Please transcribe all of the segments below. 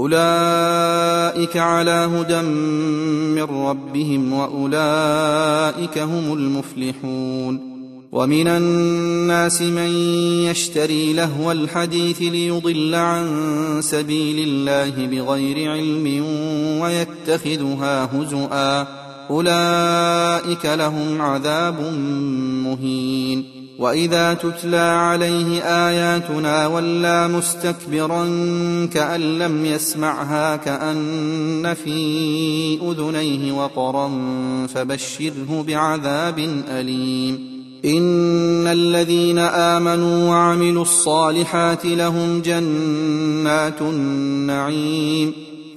أولئك على هدى من ربهم وأولئك هم المفلحون. ومن الناس من يشتري لهو الحديث ليضل عن سبيل الله بغير علم ويتخذها هزؤا. أولئك لهم عذاب مهين. وإذا تتلى عليه آياتنا ولى مستكبرا كأن لم يسمعها كأن في أذنيه وقرا فبشره بعذاب أليم. إن الذين آمنوا وعملوا الصالحات لهم جنات النعيم.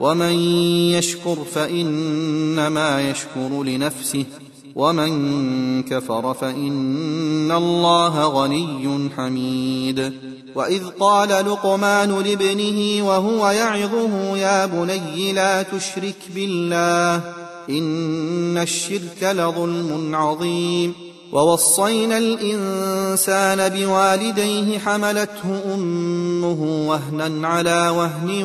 ومن يشكر فإنما يشكر لنفسه ومن كفر فإن الله غني حميد. وإذ قال لقمان لابنه وهو يعظه يا بني لا تشرك بالله إن الشرك لظلم عظيم. ووصينا الإنسان بوالديه حملته أمه وهنا على وهن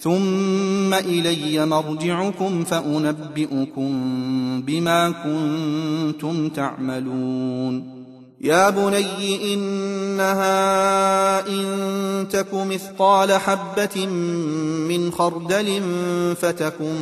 ثم إلي مرجعكم فأنبئكم بما كنتم تعملون. يا بني إنها إن تك مثقال حبة من خردل فتكن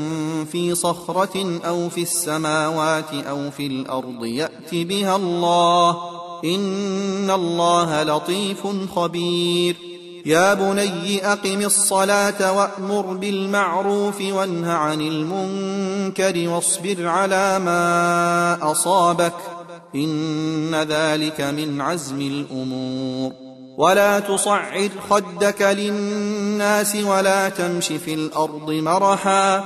في صخرة أو في السماوات أو في الأرض يأت بها الله. إن الله لطيف خبير. يا بني أقم الصلاة وأمر بالمعروف وانه عن المنكر واصبر على ما أصابك ۖ. إن ذلك من عزم الأمور. ولا تصعر خدك للناس ولا تمش في الأرض مرحا.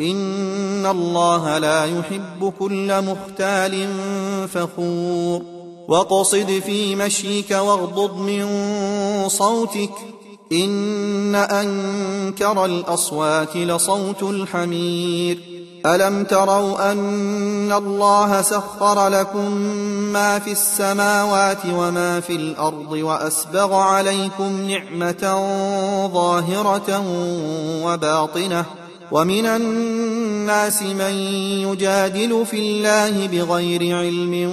إن الله لا يحب كل مختال فخور. واقصد في مشيك واغضض من صوتك إن أنكر الأصوات لصوت الحمير. ألم تروا أن الله سخر لكم ما في السماوات وما في الأرض وأسبغ عليكم نعمة ظاهرة وباطنة ومن الناس من يجادل في الله بغير علم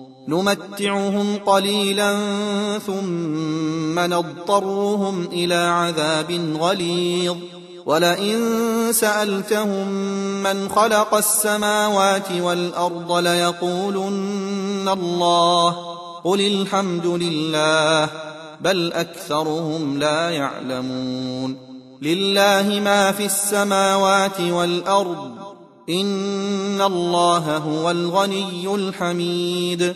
نمتعهم قليلا ثم نضطرهم إلى عذاب غليظ. ولئن سألتهم من خلق السماوات والأرض ليقولن الله. قل الحمد لله بل أكثرهم لا يعلمون. لله ما في السماوات والأرض إن الله هو الغني الحميد.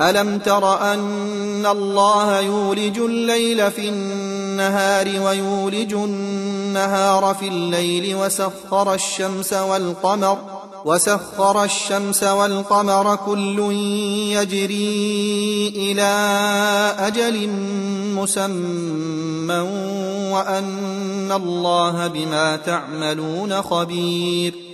ألم تر أن الله يولج الليل في النهار ويولج النهار في الليل وسخر الشمس والقمر وسخر الشمس والقمر كل يجري إلى أجل مسمى وأن الله بما تعملون خبير